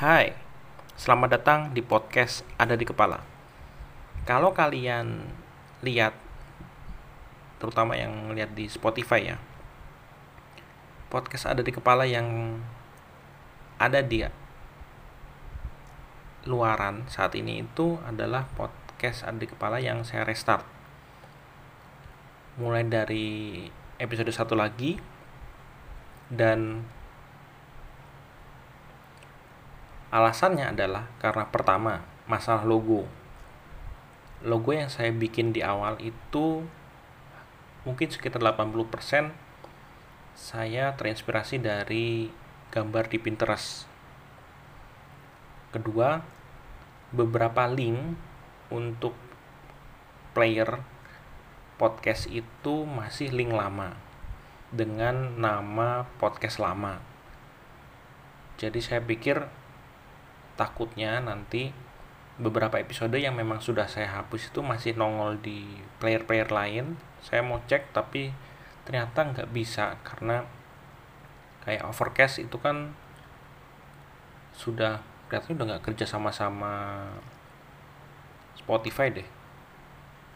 Hai, selamat datang di podcast Ada di Kepala. Kalau kalian lihat, terutama yang lihat di Spotify ya, podcast Ada di Kepala yang ada di luaran saat ini itu adalah podcast Ada di Kepala yang saya restart. Mulai dari episode 1 lagi dan Alasannya adalah karena pertama, masalah logo. Logo yang saya bikin di awal itu mungkin sekitar 80% saya terinspirasi dari gambar di Pinterest. Kedua, beberapa link untuk player podcast itu masih link lama dengan nama podcast lama. Jadi saya pikir takutnya nanti beberapa episode yang memang sudah saya hapus itu masih nongol di player-player lain. Saya mau cek tapi ternyata nggak bisa karena kayak overcast itu kan sudah kelihatannya udah nggak kerja sama-sama Spotify deh.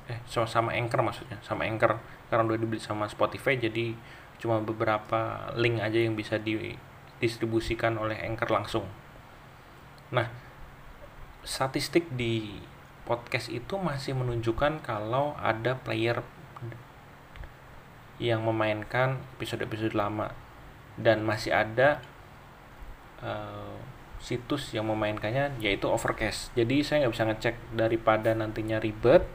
Eh sama sama Anchor maksudnya sama Anchor. Karena udah dibeli sama Spotify jadi cuma beberapa link aja yang bisa didistribusikan oleh Anchor langsung Nah, statistik di podcast itu masih menunjukkan kalau ada player yang memainkan episode-episode lama dan masih ada uh, situs yang memainkannya yaitu Overcast. Jadi saya nggak bisa ngecek daripada nantinya ribet.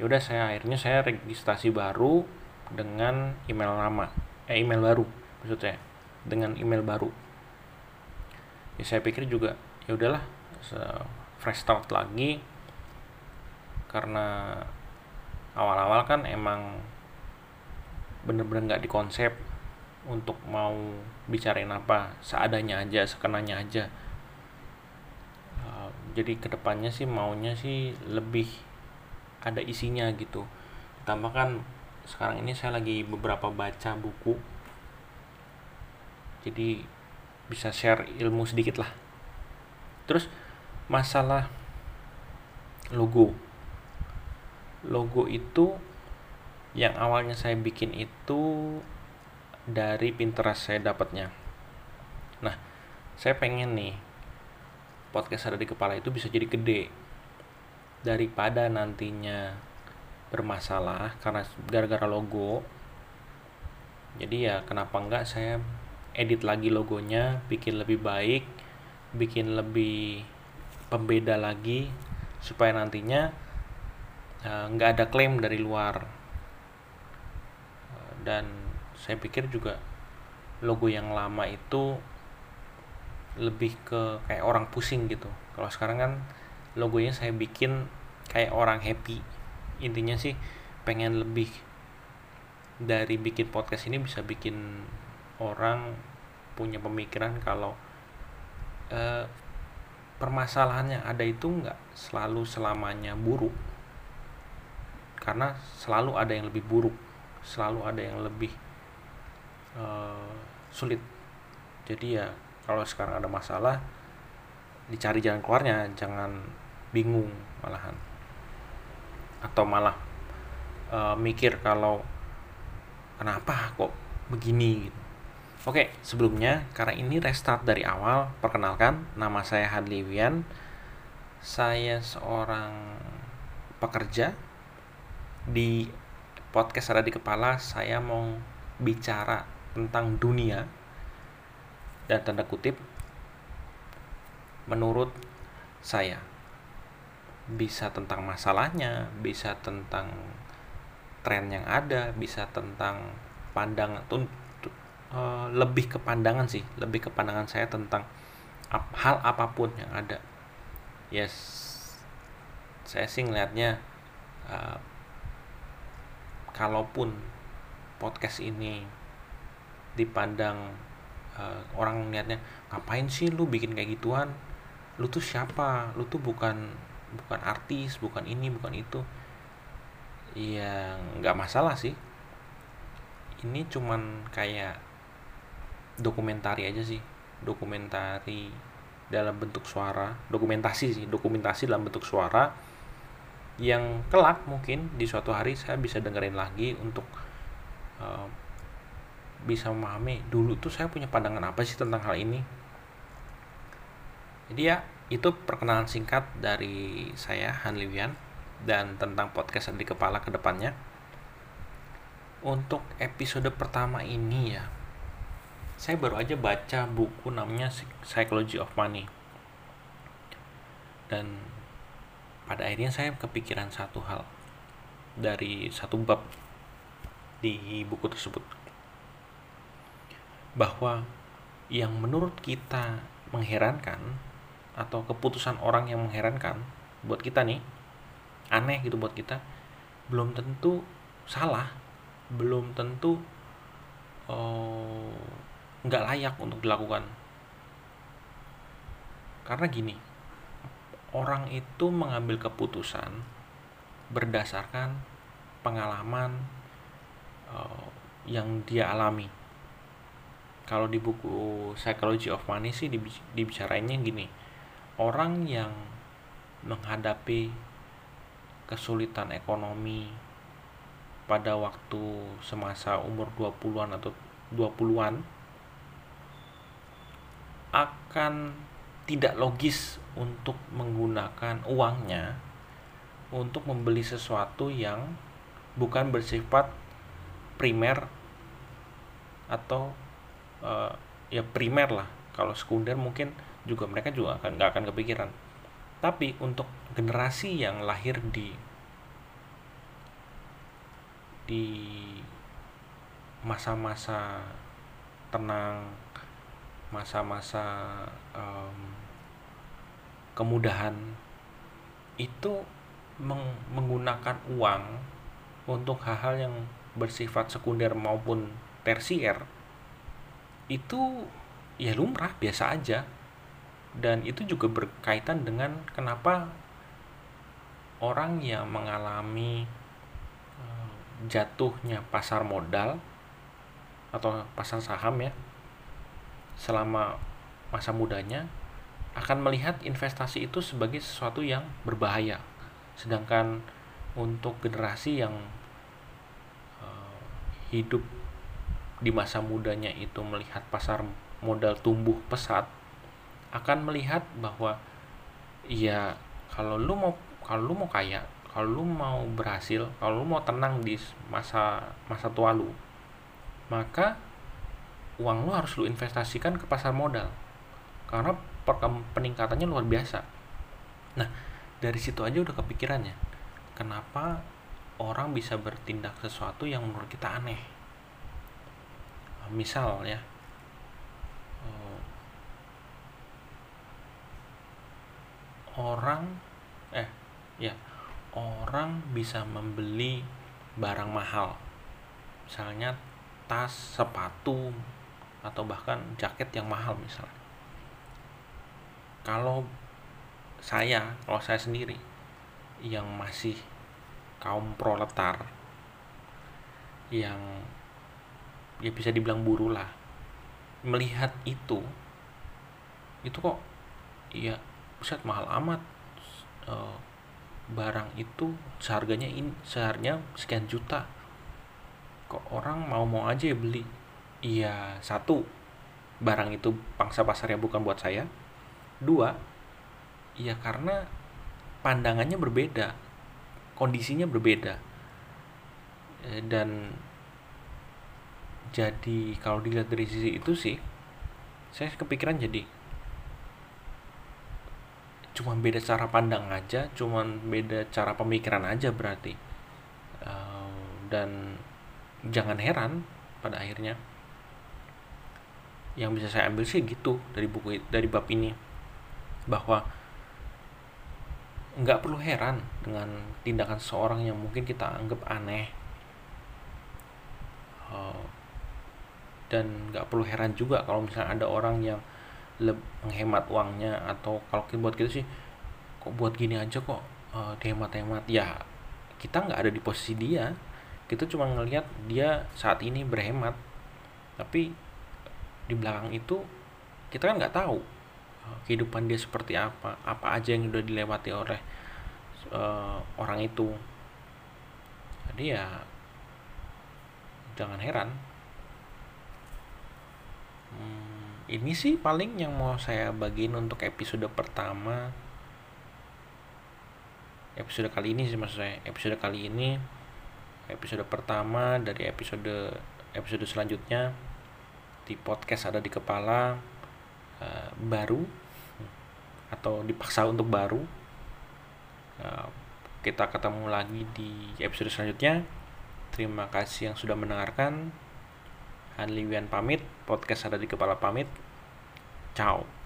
Ya udah saya akhirnya saya registrasi baru dengan email lama, eh email baru maksudnya dengan email baru ya saya pikir juga ya udahlah fresh start lagi. Karena awal-awal kan emang bener-bener nggak dikonsep untuk mau bicarain apa seadanya aja sekenanya aja. Jadi ke depannya sih maunya sih lebih ada isinya gitu. Tambah kan sekarang ini saya lagi beberapa baca buku. Jadi bisa share ilmu sedikit lah. Terus masalah logo. Logo itu yang awalnya saya bikin itu dari Pinterest saya dapatnya. Nah saya pengen nih podcast ada di kepala itu bisa jadi gede. Daripada nantinya bermasalah karena gara-gara logo jadi ya kenapa enggak saya edit lagi logonya bikin lebih baik bikin lebih pembeda lagi supaya nantinya eh, nggak uh, ada klaim dari luar. Uh, dan saya pikir juga logo yang lama itu lebih ke kayak orang pusing gitu. Kalau sekarang kan logonya saya bikin kayak orang happy. Intinya sih pengen lebih dari bikin podcast ini bisa bikin orang punya pemikiran kalau eh, permasalahan yang ada itu nggak selalu selamanya buruk. Karena selalu ada yang lebih buruk selalu ada yang lebih eh, sulit. Jadi ya kalau sekarang ada masalah dicari jalan keluarnya jangan bingung malahan. Atau malah uh, mikir kalau kenapa kok begini? gitu Oke, sebelumnya karena ini restart dari awal, perkenalkan nama saya Hadli Wian. Saya seorang pekerja di podcast ada di kepala. Saya mau bicara tentang dunia dan tanda kutip menurut saya bisa tentang masalahnya, bisa tentang tren yang ada, bisa tentang pandangan Eh, lebih ke pandangan sih lebih ke pandangan saya tentang ap hal apa pun yang ada. Yes saya sih ngelihatnya uh, kalaupun podcast ini dipandang uh, orang ngelihatnya ngapain sih lu bikin kayak gituan? Lu tuh siapa? Lu tuh bukan bukan artis bukan ini bukan itu. Ya nggak masalah sih. Ini cuman kayak dokumentari aja sih. Dokumentari dalam bentuk suara dokumentasi sih dokumentasi dalam bentuk suara yang kelak mungkin di suatu hari saya bisa dengerin lagi untuk uh, bisa memahami dulu tuh saya punya pandangan apa sih tentang hal ini. Jadi ya itu perkenalan singkat dari saya Han Liwian dan tentang podcast di kepala ke depannya untuk episode pertama ini ya saya baru aja baca buku namanya Psychology of Money. Dan pada akhirnya saya kepikiran satu hal dari satu bab di buku tersebut. Bahwa yang menurut kita mengherankan atau keputusan orang yang mengherankan buat kita nih aneh gitu buat kita belum tentu salah belum tentu oh, nggak layak untuk dilakukan karena gini orang itu mengambil keputusan berdasarkan pengalaman uh, yang dia alami. Kalau di buku Psychology of Money sih dibicarainnya gini, orang yang menghadapi kesulitan ekonomi pada waktu semasa umur 20-an atau 20-an akan tidak logis untuk menggunakan uangnya untuk membeli sesuatu yang bukan bersifat primer atau uh, ya primer lah. Kalau sekunder mungkin juga mereka juga akan nggak akan kepikiran. Tapi untuk generasi yang lahir di di masa-masa tenang masa-masa um, kemudahan itu meng menggunakan uang untuk hal-hal yang bersifat sekunder maupun tersier itu ya lumrah biasa aja. Dan itu juga berkaitan dengan kenapa orang yang mengalami jatuhnya pasar modal atau pasar saham ya selama masa mudanya akan melihat investasi itu sebagai sesuatu yang berbahaya. Sedangkan untuk generasi yang uh, hidup di masa mudanya itu melihat pasar modal tumbuh pesat akan melihat bahwa ya kalau lu mau kalau lu mau kaya kalau lu mau berhasil kalau lu mau tenang di masa masa tua lu maka uang lu harus lu investasikan ke pasar modal. Karena peningkatannya luar biasa. Nah dari situ aja udah kepikirannya kenapa orang bisa bertindak sesuatu yang menurut kita aneh? Misal ya eh, orang eh ya orang bisa membeli barang mahal. Misalnya tas sepatu atau bahkan jaket yang mahal misalnya. Kalau saya kalau saya sendiri yang masih kaum proletar yang ya bisa dibilang buruh lah melihat itu itu kok ya pusat mahal amat. E, barang itu seharganya ini seharusnya sekian juta. Kok orang mau mau aja ya beli iya satu barang itu pangsa pasarnya bukan buat saya. Dua ya karena pandangannya berbeda kondisinya berbeda. Eh, dan jadi kalau dilihat dari sisi itu sih saya kepikiran jadi. Cuma beda cara pandang aja cuma beda cara pemikiran aja berarti. Uh, dan jangan heran pada akhirnya yang bisa saya ambil sih gitu dari buku dari bab ini. Bahwa nggak perlu heran dengan tindakan seorang yang mungkin kita anggap aneh. Uh, dan nggak perlu heran juga kalau misalnya ada orang yang menghemat uangnya atau kalau buat kita sih kok buat gini aja kok uh, dihemat-hemat? Ya kita nggak ada di posisi dia. Kita cuma ngelihat dia saat ini berhemat. Tapi di belakang itu kita kan nggak tahu kehidupan dia seperti apa apa aja yang udah dilewati oleh uh, orang itu. Jadi ya jangan heran. Hmm, ini sih paling yang mau saya bagiin untuk episode pertama. Episode kali ini sih maksud saya. Episode kali ini episode pertama dari episode episode selanjutnya di podcast ada di kepala uh, baru atau dipaksa untuk baru. Uh, kita ketemu lagi di episode selanjutnya. Terima kasih yang sudah mendengarkan. Hanli Wian pamit podcast ada di kepala pamit. Ciao